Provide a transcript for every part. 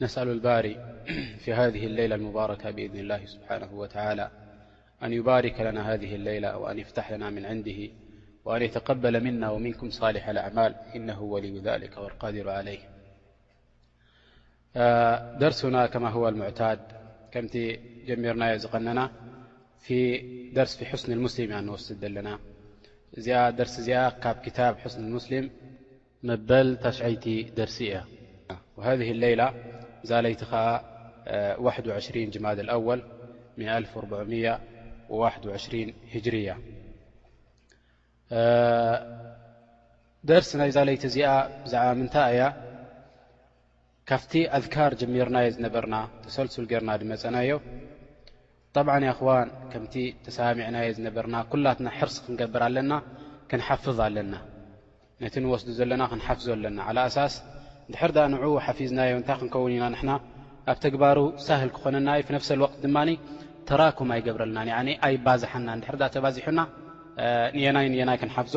نسأل الباري في هذه الليلة المباركة بإذن الله سبحانه وتعالى أن يبارك لنا هذه الليلة وأن يفتح لنا من عنده وأن يتقبل منا ومنكم صالح الأعمال إنه ولي ذلك والقادر عليه درسنا كما هو المعتاد كمت جميرنا زقننا في درس في حسن المسلم نوسد نا درس كب كتاب حسن المسلم مبل تشعيت درس ي وهذه الليلة اليت جماد الأول من هجرية درس ليت ز بع منت ي ካብቲ ኣዝካር ጀሚርናዮ ዝነበርና ተሰልሱል ጌርና ድዩ መጸናዮ ጠብዓን ያኣኽዋን ከምቲ ተሰማሚዕናዮ ዝነበርና ኩላትና ሕርሲ ክንገብር ኣለና ክንሓፍዝ ኣለና ነቲ ንወስዱ ዘለና ክንሓፍዞ ኣለና ዓላ ኣሳስ ድሕር ድኣ ንዑ ሓፊዝናዮ እንታይ ክንከውን ኢና ንሕና ኣብ ተግባሩ ሳህል ክኾነና እዩ ፍነፍሰል ወቅት ድማ ተራኩም ኣይገብረልናን ያኒ ኣይባዝሓናን ድሕር ድኣ ተባዚሑና ንየናይ ንየናይ ክንሓፍዞ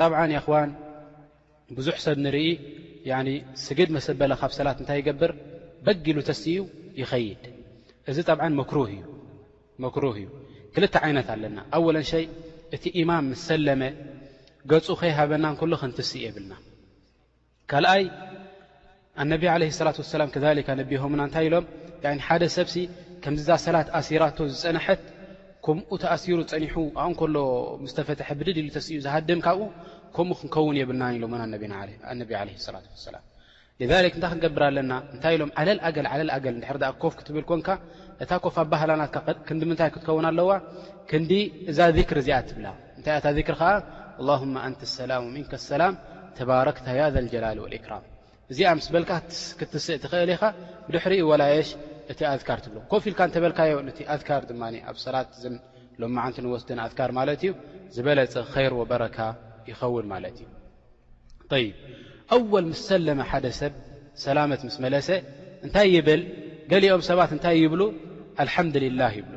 ጠብዓን የኽዋን ብዙሕ ሰብ ንርኢ ያኒ ስግድ መሰበለ ካብ ሰላት እንታይ ይገብር በግ ኢሉ ተሲኡ ይኸይድ እዚ ጠብዓን መክሩህ እዩ መክሩህ እዩ ክልተ ዓይነት ኣለና ኣወለን ሸይ እቲ ኢማም ምስ ሰለመ ገጹ ከይሃበና እንከሎ ክንትስእ የብልና ካልኣይ ኣነቢ ዓለይሂ ሰላቱ ወሰላም ከዛሊክ ኣነቢሆምና እንታይ ኢሎም ያኒ ሓደ ሰብሲ ከምዚ እዛ ሰላት ኣሲራቶ ዝጸንሐት ከምኡ ተኣሲሩ ጸኒሑ ኣብኡ እንከሎ ምስ ተፈትሐ ብድድ ኢሉ ተሲኡ ዝሃድም ካብኡ ከምኡ ክንከውን የብልናን ኢሎምን ኣነቢና ኣነቢ ዓለይሂ ሰላቱ ወሰላም ልዛሊክ እንታይ ክንገብር ኣለና እንታይ ኢሎም ዓለል ኣገል ዓለል ኣገል እንድሕር ደኣ ኮፍ ክትብል ኮንካ እታ ኮፍ ኣባህላናትካ ክንዲ ምንታይ ክትከውን ኣለዋ ክንዲ እዛ ዚክሪ እዚኣ ትብላ እንታይ እያ እታ ዚክሪ ኸኣ ኣላሁመ ኣንቲ ሰላም ወሚንከ ሰላም ተባረክተ ያ ዘልጀላሊ ወልኢክራም እዚኣ ምስ በልካ ክትስእ ትኽእል ኢኻ ብድሕሪኡ ወላ የሽ እቲ ኣዝካር ትብሎ ኮፍ ኢልካ እንተበልካዮ ነቲ ኣዝካር ድማ ኣብ ሰላት እዘን ሎመዓንቲ ንወስደን ኣዝካር ማለት እዩ ዝበለጸ ኸይር ወበረካ ይኸውን ማለት እዩ ይብ ኣወል ምስ ሰለመ ሓደ ሰብ ሰላመት ምስ መለሰ እንታይ ይብል ገሊኦም ሰባት እንታይ ይብሉ ኣልሓምድልላህ ይብሉ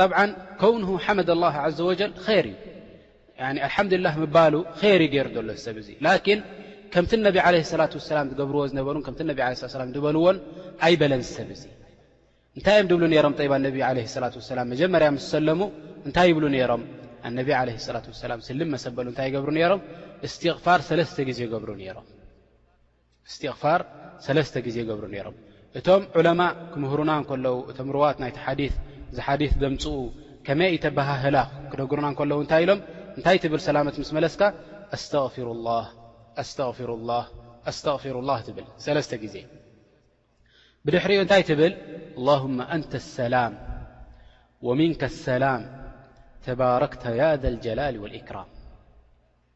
ጠብዓን ከውንሁ ሓመድ ኣላህ ዓዘወጀል ኸይር እዩ። ያኒ ኣልሓምዱሊላህ ምባሉ ኸይር እዩ ገይሩ ዘሎ እዚ ሰብ እዚ። ላኪን ከምቲ ነቢ ዓለይሂ ሰላቱ ወሰላም ዝገብርዎ ዝነበሩን ከምቲ ነቢ ዓለይሂ ሰላቱ ወሰላም ዝበልዎን ኣይበለን እዚ ሰብ እዚ። እንታይ እዮም ዝብሉ ነይሮም? ጠይብ ኣነቢ ዓለይሂ ሰላቱ ወሰላም መጀመርያ ምስ ሰለሙ እንታይ ይብሉ ነይሮም? ኣነቢ ዓለይሂ ሰላቱ ወሰላም ስልም መሰበሉ እንታይ ይገብሩ ነይሮም? እስትቕፋር ሰለስተ ግዜ ይገብሩ ነይሮም። እስቲቕፋር ሰለስተ ግዜ ይገብሩ ነይሮም እቶም ዑለማእ ክምህሩና እንከለዉ እቶም ርዋት ናይቲ ሓዲት እዚ ሓዲት ዘምጽኡ ከመይ እተበሃህላ ክነግሩና እንከለዉ እንታይ ኢሎም እንታይ ትብል ሰላመት ምስ መለስካ ኣስተቕፊሩላህ ኣስተቕፊሩላህ ኣስተቕፊሩላህ ትብል ሰለስተ ግዜ ብድሕሪኡ እንታይ ትብል ኣላሁመ ኣንተ ኣሰላም ወሚንከ ኣሰላም ተባረክተ ያ ዘልጀላሊ ወልኢክራም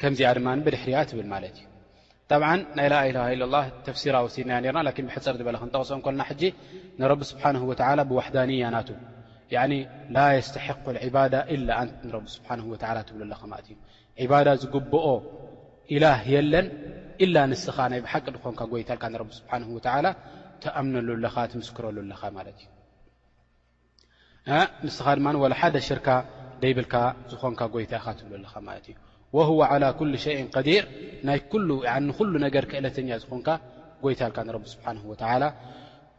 ከምዚኣ ድማ ብድሕሪኣ ትብል ማለት እዩ ጠብዓ ናይ ላኢላሃ ኢለ ላ ተፍሲራ ወሲድናያ ነርና ላኪን ብሕፅር ዝበለ ክንጠቕሶ እንኮልና ሕጂ ንረቢ ስብሓን ወተላ ብዋሕዳንያ ናቱ ላ የስተሕق ዕባዳ ኢላ ኣንት ንረቢ ስብሓን ወላ ትብሉ ኣለኻ ማለት እዩ ዕባዳ ዝግብኦ ኢላህ የለን ኢላ ንስኻ ናይ ብሓቂ ድኾንካ ጎይታልካ ንረቢ ስብሓን ወተላ ተኣምነሉ ኣለኻ ትምስክረሉ ኣለኻ ማለት እዩ ንስኻ ድማ ዋላ ሓደ ሽርካ ደይብልካ ዝኾንካ ጎይታ ኢኻ ትብሎ ኣለኻ ማለት እዩ ወህወ ዓላ ኩሉ ሸይን ቀዲር ናይ ንኩሉ ነገር ክእለተኛ ዝኾንካ ጎይታ ልካ ንረቢ ስብሓን ወተላ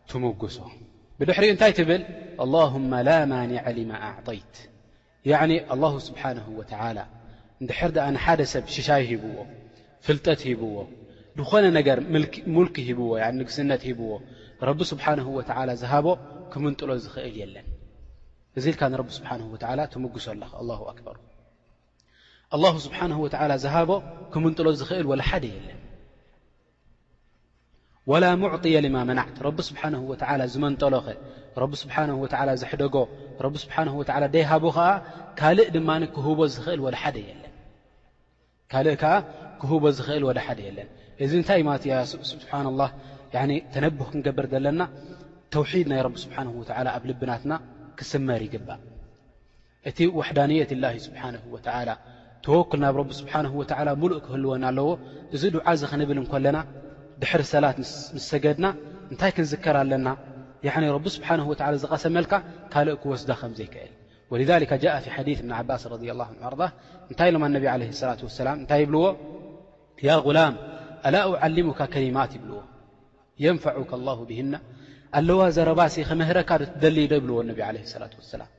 ትምጉሶ ብድሕሪኡ እንታይ ትብል ኣላሁማ ላ ማኒዐ ሊማ ኣዕጠይት ያኒ ኣላሁ ስብሓነሁ ወተዓላ እንድሕር ደኣ ንሓደ ሰብ ሽሻይ ሂብዎ፣ ፍልጠት ሂብዎ፣ ዝኾነ ነገር ሙልኪ ሂብዎ፣ ያኒ ንግስነት ሂብዎ፣ ረቢ ስብሓነሁ ወተዓላ ዝሃቦ ክምንጥሎ ዝኽእል የለን። እዚ ኢልካ ንረቢ ስብሓነሁ ወተዓላ ትምጉሶ ኣለኻ። ኣላሁ ኣክበር። ኣላሁ ስብሓነሁ ወተዓላ ዝሃቦ ክምንጥሎ ዝኽእል ወላ ሓደ የለን። ወላ ሙዕጥየ ሊማ መናዕት ረቢ ስብሓነሁ ወተዓላ ዝመንጠሎኸ ረቢ ስብሓነሁ ወተዓላ ዘሕደጎ ረቢ ስብሓነሁ ወተዓላ ደይሃቦ ኸኣ ካልእ ድማ ክህቦ ዝኽእል ወላ ሓደ የለን ካልእ ከኣ ክህቦ ዝኽእል ወደ ሓደ የለን እዚ እንታይ ማለት እያ ስብሓን ላህ ተነብህ ክንገብር ዘለና ተውሒድ ናይ ረቢ ስብሓን ወተዓላ ኣብ ልብናትና ክስመር ይግባእ እቲ ወሕዳንየት ላሂ ስብሓነሁ ወተዓላ፣ ተወኩል ናብ ረቢ ስብሓነሁ ወተዓላ ሙሉእ ክህልወና ኣለዎ። እዚ ዱዓ እዚ ክንብል እንከለና ድሕሪ ሰላት ምስ ሰገድና እንታይ ክንዝከር ኣለና? ያዕኒ ረቢ ስብሓነሁ ወተዓላ ዝቐሰመልካ ካልእ ክወስዳ ከም ዘይክእል። ወሊዛሊከ ጃኣ ፊ ሓዲስ እብኒ ዓባስ ረዲየላሁ ዐንሁ ወኣርዳህ እንታይ ኢሎም ኣነቢ ዓለይሂ ሰላቱ ወሰላም እንታይ ይብልዎ ያ ጉላም ኣላ ኡዓሊሙካ ከሊማት ይብልዎ። የንፈዑከ ኣላሁ ብሂና ኣለዋ ዘረባሲ ክምህረካ ዶ ትደሊዶ ይብልዎ ነቢ ዓለይሂ ሰላቱ ወሰላም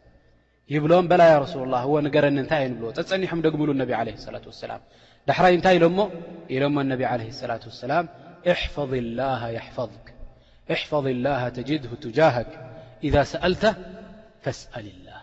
ይብሎም በላ ያ ረሱሉላህ እወ ንገረኒ እንታይ እየን ይብልዎ ጸጸኒሖም ደግምሉ ነቢ ዓለይሂ ሰላቱ ወሰላም ዳሕራይ እንታይ ኢሎሞ ኢሎሞ ነቢ ዓለይሂ ሰላቱ ወሰላም እሕፈዝ ላሃ የሕፈዝክ እሕፈዝ ላሃ ተጅድሁ ቱጃሃክ ኢዛ ሰኣልተ ፈስኣል ላህ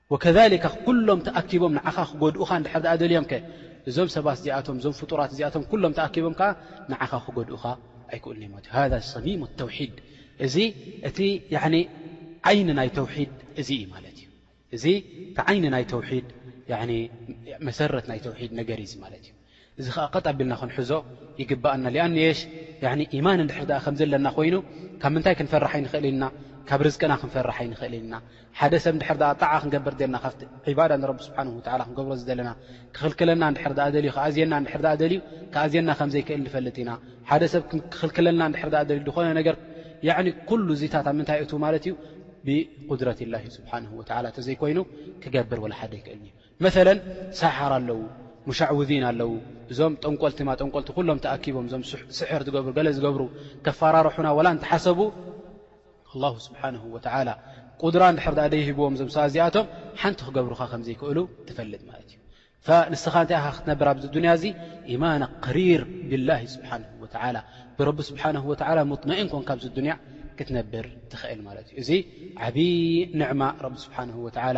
ወከዛሊከ ኩሎም ተኣኪቦም ንዓኻ ክጎድኡኻ እንድሕር ደኣ ደልዮምከ? እዞም ሰባት እዚኣቶም፣ እዞም ፍጡራት እዚኣቶም ኩሎም ተኣኪቦም ከኣ ንዓኻ ክጎድኡኻ ኣይክእሉን እዮም ማለት እዩ። ሃዛ ሰሚሙ ተውሒድ፣ እዚ እቲ ያዕኒ ዓይኒ ናይ ተውሒድ እዚ እዩ ማለት እዩ። እዚ እቲ ዓይኒ ናይ ተውሒድ ያዕኒ መሰረት ናይ ተውሒድ ነገር እዩ እዚ ማለት እዩ። እዚ ከኣ ቀጥ ኣቢልና ክንሕዞ ይግበኣና ሊኣንየሽ ያኒ ኢማን እንድሕር ደኣ ከምዚ ኣለና ኮይኑ ካብ ምንታይ ክንፈርሕ ኣይንክእልን ኢና ካብ ርዝቅና ክንፈርሕ ኣይንክእልን ኢና ሓደ ሰብ እንድሕር ደኣ ጣዓ ክንገብር ደልና ካብቲ ዒባዳ ንረቢ ስብሓነሁ ወተዓላ ክንገብሮ ዝደለና ክክልክለና እንድሕር ደኣ ደልዩ ክኣዝየና እንድሕር ደኣ ደልዩ ክኣዝየና ከምዘይክእል ንፈልጥ ኢና ሓደ ሰብ ክክልክለና እንድሕር ደኣ ደልዩ ዝኾነ ነገር ያኒ ኩሉ እዚታት ኣብ ምንታይ የእትው ማለት እዩ ብቁድረቲላሂ ስብሓነሁ ወተዓላ ተዘይኮይኑ ክገብር ወላ ሓደ ኣይክእልን እዩ መሰለን ሳሓር ኣለዉ ሙሻዕውዚን ኣለዉ እዞም ጠንቆልቲ ማጠንቆልቲ ኩሎም ተኣኪቦም እዞም ስሕር ዝገብሩ ገለ ዝገብሩ ከፋራርሑና ወላ እንተሓሰቡ ኣላሁ ስብሓነሁ ወተዓላ ቁድራ እንድሕር ደኣ ደይሂብዎም እዞም ሰባት እዚኣቶም ሓንቲ ክገብሩኻ ከም ዘይክእሉ ትፈልጥ ማለት እዩ ንስኻ እንታይ ኢኻ ክትነብር ኣብዚ ዱንያ እዚ ኢማና ቅሪር ብላሂ ስብሓን ወተላ ብረቢ ስብሓን ወተላ ሙጥመኢን ኮንካ ኣብዚ ዱንያ ክትነብር ትኽእል ማለት እዩ እዚ ዓብዪ ንዕማ ረቢ ስብሓን ወተላ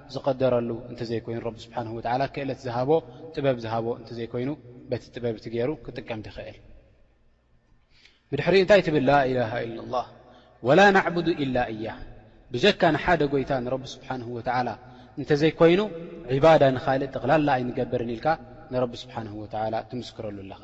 ዝቐደረሉ እንተዘይኮይኑ ረቢ ስብሓነሁ ወተዓላ ክእለት ዝሃቦ ጥበብ ዝሃቦ እንተዘይኮይኑ በቲ ጥበብ እቲ ገይሩ ክጥቀም ድኽእል ብድሕሪኡ እንታይ ትብል ላኢላሃ ኢላላህ ወላ ናዕቡዱ ኢላ እያህ ብጀካ ንሓደ ጎይታ ንረቢ ስብሓንሁ ወተዓላ እንተዘይኮይኑ ዒባዳ ንኻልእ ጠቕላላ ኣይንገብርን ኢልካ ንረቢ ስብሓንሁ ወተዓላ ትምስክረሉ ኣለኻ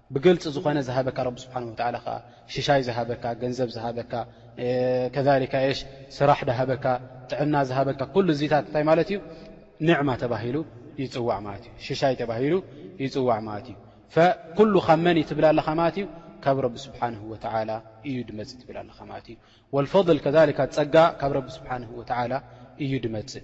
ብገልጽ ዝኾነ ዝሃበካ ረቢ ስብሓነሁ ወተዓላ ከኣ ሽሻይ ዝሃበካ ገንዘብ ዝሃበካ ከዛሊካ የሽ ስራሕ ድሃበካ ጥዕና ዝሃበካ ኩሉ እዚታት እንታይ ማለት እዩ ኒዕማ ተባሂሉ ይጽዋዕ ማለት እዩ ሽሻይ ተባሂሉ ይጽዋዕ ማለት እዩ ኩሉ ካብ መን እዩ ትብል ኣለኻ ማለት እዩ ካብ ረቢ ስብሓንሁ ወተዓላ እዩ ድመጽእ ትብል ኣለኻ ማለት እዩ ወልፈضል ከሊካ ጸጋ ካብ ረቢ ስብሓንሁ ወተዓላ እዩ ድመጽእ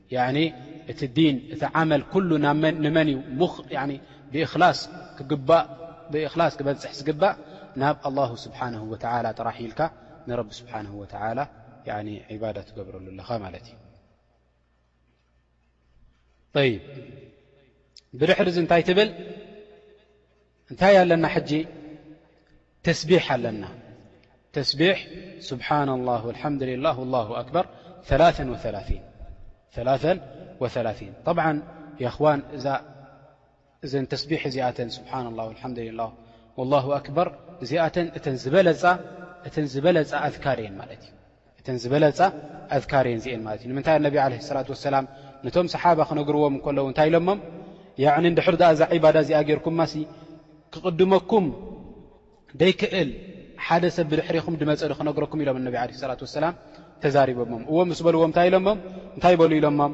ያኒ እቲ ዲን እቲ ዓመል ኩሉ ናብ መን ንመን እዩ ሙኽ ያኒ ብእኽላስ ክግባእ ብእኽላስ ክበጽሕ ዝግባእ ናብ ኣላሁ ስብሓነሁ ወተዓላ ጥራሕ ኢልካ ንረቢ ስብሓነሁ ወተዓላ ያኒ ዒባዳ ትገብረሉ ኣለኻ ማለት እዩ ጠይብ ብድሕሪ እዚ እንታይ ትብል እንታይ ኣለና ሕጂ ተስቢሕ ኣለና ተስቢሕ ስብሓና ላሁ ልሓምዱላ ላሁ ኣክበር ጠብዓ የኽዋን እዘን ተስቢሕ እዚኣተን ስብሓና ላ ልሓምዱላ ላሁ ኣክበር እዚኣተን እተን ዝበለፃ ኣትካር እየን ማለት እዩ እተን ዝበለጻ ኣዝካር እየን እዚኤን ማለት እዩ ንምንታይ ኣነቢ ዓለይሂ ሰላቱ ወሰላም ነቶም ሰሓባ ክነግርዎም እንከለዉ እንታይ ኢሎሞም ያዕኒ እንድሕር ደኣ እዛ ዒባዳ እዚኣ ጌርኩማሲ ክቕድመኩም ደይክእል ሓደ ሰብ ብድሕሪኹም ድመጸ ዶ ክነግረኩም ኢሎም ኣነቢ ዓለይሂ ሰላቱ ወሰላም ተዛሪቦሞም እዎ ምስ በልዎም እንታይ ኢሎሞም እንታይ በሉ ኢሎሞም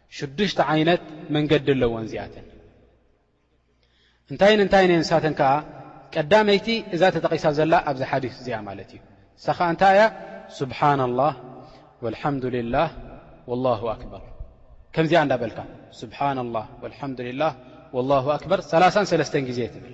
ሽዱሽተ ዓይነት መንገዲ ኣለወን እዚኣተን እንታይን እንታይን እየን ንሳተን ከዓ ቀዳመይቲ እዛ ተጠቒሳ ዘላ ኣብዚ ሓዲስ እዚኣ ማለት እዩ እሳ ከዓ እንታይ እያ ስብሓና ላህ ወልሓምዱልላህ ወላሁ ኣክበር ከምዚኣ እንዳበልካ ስብሓና ላህ ወልሓምዱልላህ ወላሁ ኣክበር ሰላሳን ሰለስተን ግዜ ትብል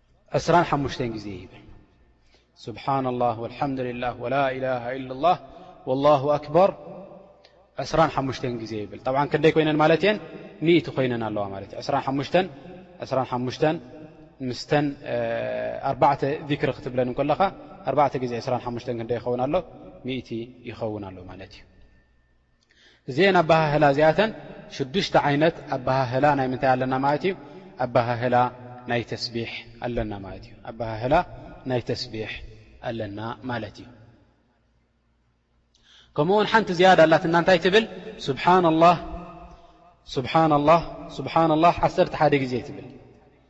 ዕስራን ሓሙሽተን ግዜ ይብል ስብሓንላህ ወልሓምዱሊላህ ወላኢላሃ ኢላላህ ወላሁ ኣክበር ዕስራን ሓሙሽተን ግዜ ይብል ጣብዓ ክንደይ ኮይነን ማለት እየን ሚእቲ ኮይነን ኣለዋ ማለት እዩ ዕስራን ሓሙሽተን ዕስራን ሓሙሽተን ምስተን ኣርባዕተ ዚክሪ ክትብለን እንከለኻ ኣርባዕተ ግዜ ዕስራን ሓሙሽተን ክንደይ ይኸውን ኣሎ ሚእቲ ይኸውን ኣሎ ማለት እዩ እዚኤን ኣበሃህላ እዚኣተን ሽዱሽተ ዓይነት ኣበሃህላ ናይ ምንታይ ኣለና ማለት እዩ ኣበሃህላ ናይ ተስቢሕ ኣለና ማለት እዩ ኣበሃህላ ናይ ተስቢሕ ኣለና ማለት እዩ ከምኡ ውን ሓንቲ ዝያዳ ኣላትና እንታይ ትብል ስብሓና ላ ስብሓና ላ ስብሓና ላ ዓሰርተ ሓደ ግዜ ትብል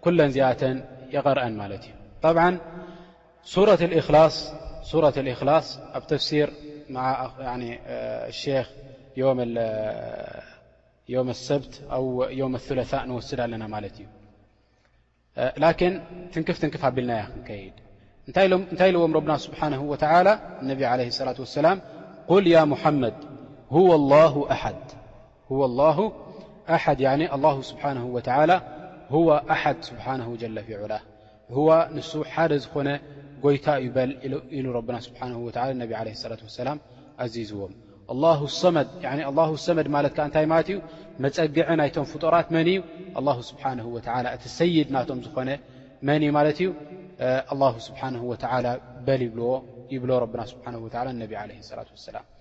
كلا زياة يقر أنمالت طبعا سورة الإخلافر مع الشيخ يوم السبت أو يوم الثلثاء نوسد النا ملت ي لكن تنكف تنكف هبلنايا كي نت لوم ربنا سبحانه وتعالى النبي عليه الصلاة والسلام قل يا محمد هو الله ሁወ ኣላሁ ኣሓድ ያኒ ኣላሁ ስብሓነሁ ወተዓላ ሁወ ኣሓድ ስብሓነሁ ጀለ ፊ ዑላህ ሁወ ንሱ ሓደ ዝኾነ ጎይታ እዩ በል ኢሉ ረብና ስብሓነሁ ወተዓላ ንነቢ ዓለይሂ ሰላቱ ወሰላም ኣዚዝዎም ኣላሁ ሰመድ ያኒ ኣላሁ ሰመድ ማለት ከዓ እንታይ ማለት እዩ መፀግዒ ናይቶም ፍጡራት መን እዩ ኣላሁ ስብሓነሁ ወተዓላ እቲ ሰይድ ናቶም ዝኾነ መን እዩ ማለት እዩ ኣላሁ ስብሓነሁ ወተዓላ በል ይብልዎ ይብሎ ረብና ስብሓነሁ ወተዓላ ንነቢ ዓለይሂ ሰላቱ ወሰላም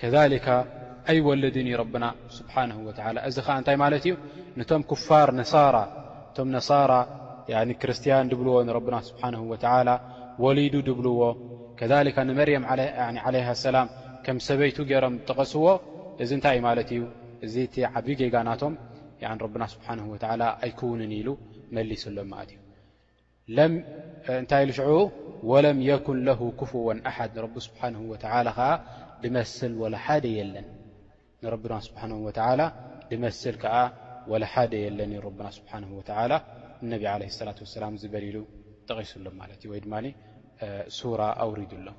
ከዛሊካ ኣይወልድን እዩ ረብና ስብሓነሁ ወተዓላ። እዚ ከኣ እንታይ ማለት እዩ? ንቶም ኩፋር ነሳራ፣ እቶም ነሳራ ያኒ ክርስትያን ድብልዎ ንረብና ስብሓነሁ ወተዓላ ወሊዱ ድብልዎ፣ ከዛሊካ ንመርየም ዓለይ ዓለይሃ ሰላም ከም ሰበይቱ ገይሮም ዝጠቐስዎ፣ እዚ እንታይ እዩ ማለት እዩ? እዚ እቲ ዓቢ ጌጋ ናቶም ያኒ ረብና ስብሓነሁ ወተዓላ ኣይክውንን ኢሉ መሊስሎም ማለት እዩ። እንታይ ኢሉ ሽዑ ወለም የኩን ለሁ ኩፍወን ኣሓድ ንረቢ ስብሓን ወተላ ከዓ ድመስል ወላ ሓደ የለን ንረብና ስብሓን ወተላ ድመስል ከዓ ወላ ሓደ የለን ዩ ረብና ስብሓን ወተላ እነቢ ዓለ ሰላት ወሰላም ዝበልሉ ጠቒሱሎም ማለት እዩ ወይ ድማ ሱራ ኣውሪዱሎም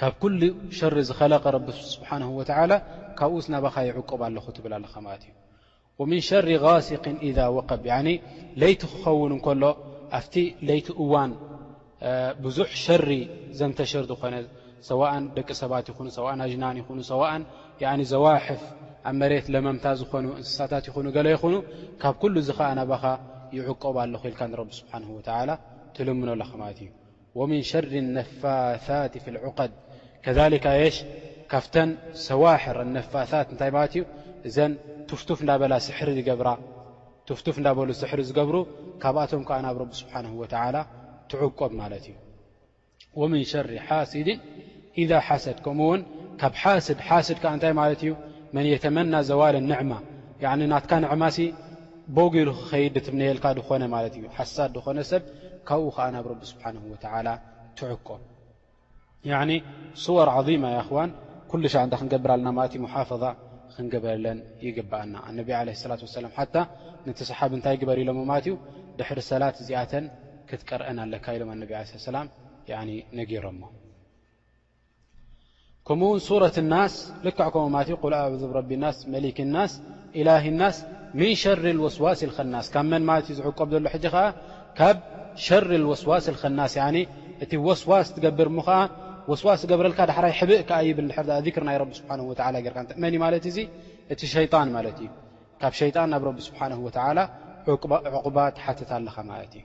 ካብ ኩሉ ሸሪ ዝኸለቀ ረቢ ስብሓነሁ ወተላ ካብኡስ ናባኻ ይዕቁብ ኣለኹ ትብል ኣለኻ ማለት እዩ ወምን ሸሪ ጋሲቅን ኢዛ ወቀብ ለይቲ ክኸውን እንከሎ ኣብቲ ለይቲ እዋን ብዙሕ ሸሪ ዘንተሽር ዝኾነ ሰዋእን ደቂ ሰባት ይኹኑ ሰዋእን ኣጅናን ይኹኑ ሰዋእን ዘዋሕፍ ኣብ መሬት ለመምታ ዝኾኑ እንስሳታት ይኹኑ ገለ ይኹኑ ካብ ኩሉ እዚ ኸዓ ናባኻ ይዕቆብ ኣለኹ ኢልካ ንረቢ ስብሓን ወተላ ትልምኖ ኣለኻ ማለት እዩ ወሚን ሸሪ ነፋሳት ፊልዑቀድ ከዛሊካ የሽ ካብተን ሰዋሕር ኣነፋሳት እንታይ ማለት እዩ እዘን ቱፍቱፍ እንዳበላ ስሕሪ ዝገብራ ቱፍቱፍ እንዳበሉ ስሕሪ ዝገብሩ ካብኣቶም ከኣ ናብ ረቢ ስብሓንሁ ወተዓላ ትዕቆብ ማለት እዩ ወሚን ሸሪ ሓሲድን ኢዛ ሓሰድ ከምኡ ውን ካብ ሓስድ ሓስድ ከኣ እንታይ ማለት እዩ መን የተመና ዘዋል ንዕማ ናትካ ንዕማሲ ቦግ ኢሉ ክኸይድ ድትምነየልካ ድኾነ ማለት እዩ ሓሳድ ድኾነ ሰብ ካብኡ ከኣ ናብ ረቢ ስብሓንሁ ወተዓላ ትሕቆ ያዕኒ ስወር ዓዚማ ያ እኽዋን ኩሉ ሻዕ እንታይ ክንገብር ኣለና ማለት እዩ ሙሓፈዛ ክንገበረለን ይግብኣና ኣነቢ ዓለ ሰላት ወሰላም ሓታ ነቲ ሰሓብ እንታይ ግበር ኢሎሞ ማለት እዩ ድሕሪ ሰላት እዚኣተን ክትቀርአን ኣለካ ኢሎም ኣነቢ ዓለ ሰላም ያዕኒ ነጊሮሞ ከምኡ ውን ሱረት ናስ ልክዕ ከምኡ ማለት እዩ ቁል ኣዕዙ ብረቢ ናስ መሊክ ናስ ኢላሂ ናስ ምን ሸሪ ልወስዋስ ልከናስ ካብ መን ማለት እዩ ዝዕቆብ ዘሎ ሕጂ ከዓ ካብ ሸሪ ልወስዋስ ልከናስ እቲ ወስዋስ ትገብር እሞ ከዓ ወስዋስ ዝገብረልካ ዳሕራይ ሕብእ ከዓ ይብል ድሕር ዚክር ናይ ረቢ ስብሓን ወተላ ጌርካ መን እዩ ማለት እዙ እቲ ሸይጣን ማለት እዩ ካብ ሸይጣን ናብ ረቢ ስብሓን ወተላ ዕቑባ ትሓትት ኣለኻ ማለት እዩ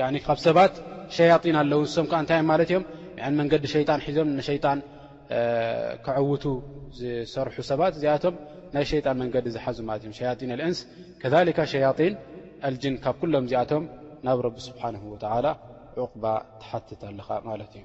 ያኒ ካብ ሰባት ሸያጢን ኣለዉ ንሶም ከኣ እንታይ እዮም ማለት እዮም ያኒ መንገዲ ሸይጣን ሒዞም ንሸይጣን ከዕውቱ ዝሰርሑ ሰባት እዚኣቶም ናይ ሸይጣን መንገዲ ዝሓዙ ማለት እዮም ሸያጢን ኣልእንስ ከሊካ ሸያጢን ኣልጅን ካብ ኩሎም እዚኣቶም ናብ ረቢ ስብሓንሁ ወተዓላ ዑቕባ ትሓትት ኣለኻ ማለት እዩ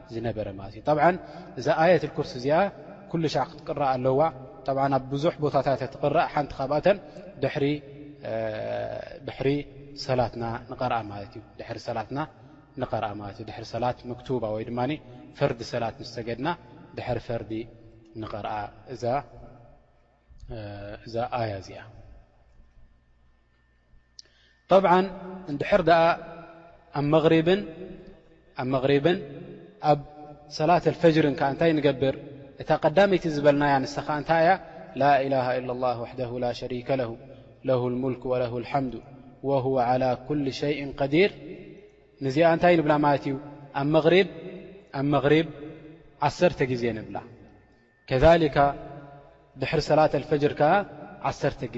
ዝነበረ ማለት እዩ ጠብዓን እዛ ኣየት ኣልኩርሲ እዚኣ ኩሉ ሻዕ ክትቅራእ ኣለዋ ጠብዓን ኣብ ብዙሕ ቦታታት እያ ትቕራእ ሓንቲ ካብኣተን ድሕሪ ድሕሪ ሰላትና ንቐርኣ ማለት እዩ ድሕሪ ሰላትና ንቐርኣ ማለት እዩ ድሕሪ ሰላት መክቱባ ወይ ድማ ፈርዲ ሰላት ምስ ሰገድና ድሕሪ ፈርዲ ንቐርኣ እዛ ኣያ እዚኣ ጠብዓ እንድሕር ደኣ ኣብ መሪብን ኣብ መቕሪብን ኣብ ሰላት ኣልፈጅርን ከ እንታይ ንገብር እታ ቀዳመይቲ ዝበልናያ ንሳ ኸ እንታይ እያ ላኢላሃ ኢላ ላ ወሕደ ላ ሸሪከ ለሁ ለሁ ልሙልክ ወለሁ ልሓምዱ ወሁወ ዓላ ኩል ሸይእን ቀዲር ንዚኣ እንታይ ንብላ ማለት እዩ ኣብ መሪብ ኣብ መቕሪብ ዓሰርተ ግዜ ንብላ ከሊካ ድሕሪ ሰላት ኣልፈጅር ከኣ ዓሰርተ ግዜ